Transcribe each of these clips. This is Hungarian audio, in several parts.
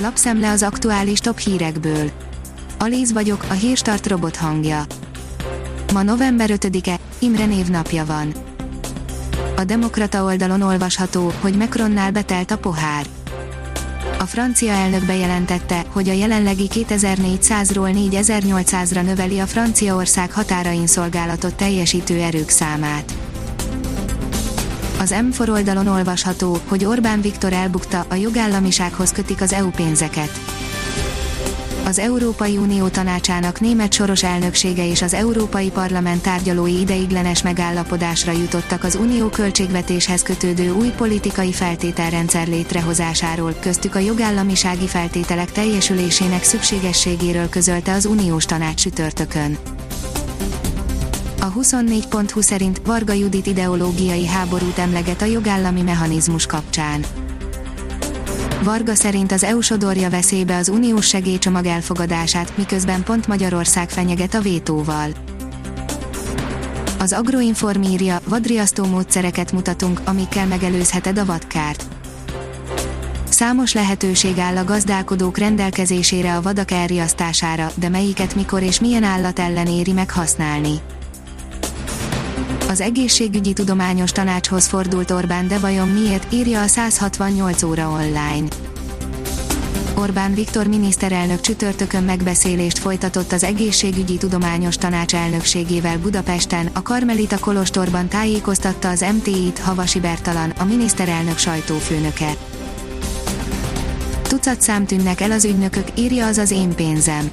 Lapszemle az aktuális top hírekből. Alíz vagyok, a hírstart robot hangja. Ma november 5-e, Imre névnapja van. A Demokrata oldalon olvasható, hogy Macronnál betelt a pohár. A francia elnök bejelentette, hogy a jelenlegi 2400-ról 4800-ra növeli a Franciaország határain szolgálatot teljesítő erők számát. Az M4 oldalon olvasható, hogy Orbán Viktor elbukta, a jogállamisághoz kötik az EU pénzeket. Az Európai Unió tanácsának német soros elnöksége és az Európai Parlament tárgyalói ideiglenes megállapodásra jutottak az unió költségvetéshez kötődő új politikai feltételrendszer létrehozásáról, köztük a jogállamisági feltételek teljesülésének szükségességéről közölte az uniós tanács csütörtökön. A 24.20 szerint Varga Judit ideológiai háborút emleget a jogállami mechanizmus kapcsán. Varga szerint az EU sodorja veszélybe az uniós segélycsomag elfogadását, miközben pont Magyarország fenyeget a vétóval. Az Agroinform írja, vadriasztó módszereket mutatunk, amikkel megelőzheted a vadkárt. Számos lehetőség áll a gazdálkodók rendelkezésére a vadak elriasztására, de melyiket mikor és milyen állat ellen éri meg használni. Az egészségügyi tudományos tanácshoz fordult Orbán de vajon miért, írja a 168 óra online. Orbán Viktor miniszterelnök csütörtökön megbeszélést folytatott az egészségügyi tudományos tanács elnökségével Budapesten, a Karmelita Kolostorban tájékoztatta az MTI-t Havasi Bertalan, a miniszterelnök sajtófőnöke. Tucat szám tűnnek el az ügynökök, írja az az én pénzem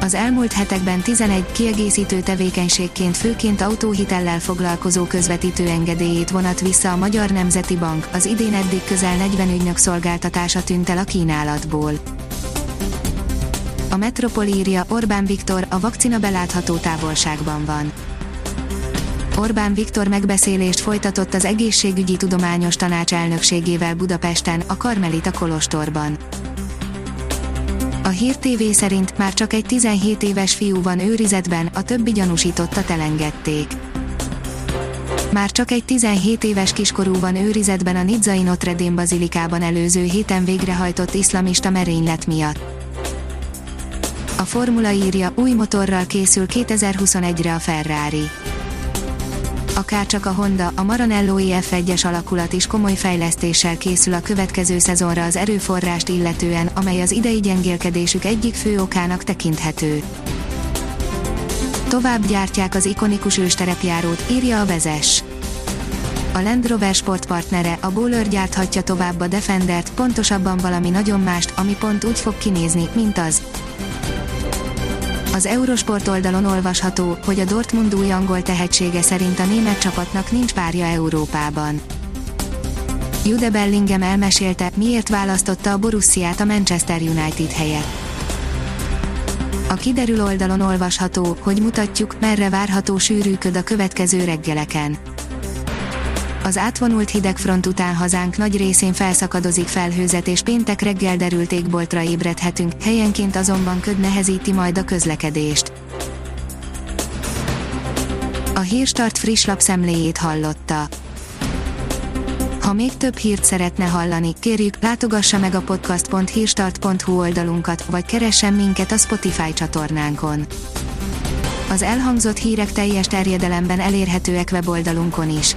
az elmúlt hetekben 11 kiegészítő tevékenységként főként autóhitellel foglalkozó közvetítő engedélyét vonat vissza a Magyar Nemzeti Bank, az idén eddig közel 40 ügynök szolgáltatása tűnt el a kínálatból. A Metropol írja, Orbán Viktor, a vakcina belátható távolságban van. Orbán Viktor megbeszélést folytatott az Egészségügyi Tudományos Tanács elnökségével Budapesten, a Karmelita Kolostorban. A Hír TV szerint már csak egy 17 éves fiú van őrizetben, a többi gyanúsította elengedték. Már csak egy 17 éves kiskorú van őrizetben a Nizzai Notre Dame bazilikában előző héten végrehajtott iszlamista merénylet miatt. A formula írja, új motorral készül 2021-re a Ferrari akárcsak a Honda, a Maranello EF1-es alakulat is komoly fejlesztéssel készül a következő szezonra az erőforrást illetően, amely az idei gyengélkedésük egyik fő okának tekinthető. Tovább gyártják az ikonikus ősterepjárót, írja a vezes. A Land Rover sportpartnere, a Bowler gyárthatja tovább a Defendert, pontosabban valami nagyon mást, ami pont úgy fog kinézni, mint az. Az Eurosport oldalon olvasható, hogy a Dortmund új angol tehetsége szerint a német csapatnak nincs párja Európában. Jude Bellingham elmesélte, miért választotta a Borussiát a Manchester United helyett. A kiderül oldalon olvasható, hogy mutatjuk, merre várható sűrűköd a következő reggeleken az átvonult hidegfront után hazánk nagy részén felszakadozik felhőzet és péntek reggel derült égboltra ébredhetünk, helyenként azonban köd nehezíti majd a közlekedést. A Hírstart friss lapszemléjét hallotta. Ha még több hírt szeretne hallani, kérjük, látogassa meg a podcast.hírstart.hu oldalunkat, vagy keressen minket a Spotify csatornánkon. Az elhangzott hírek teljes terjedelemben elérhetőek weboldalunkon is.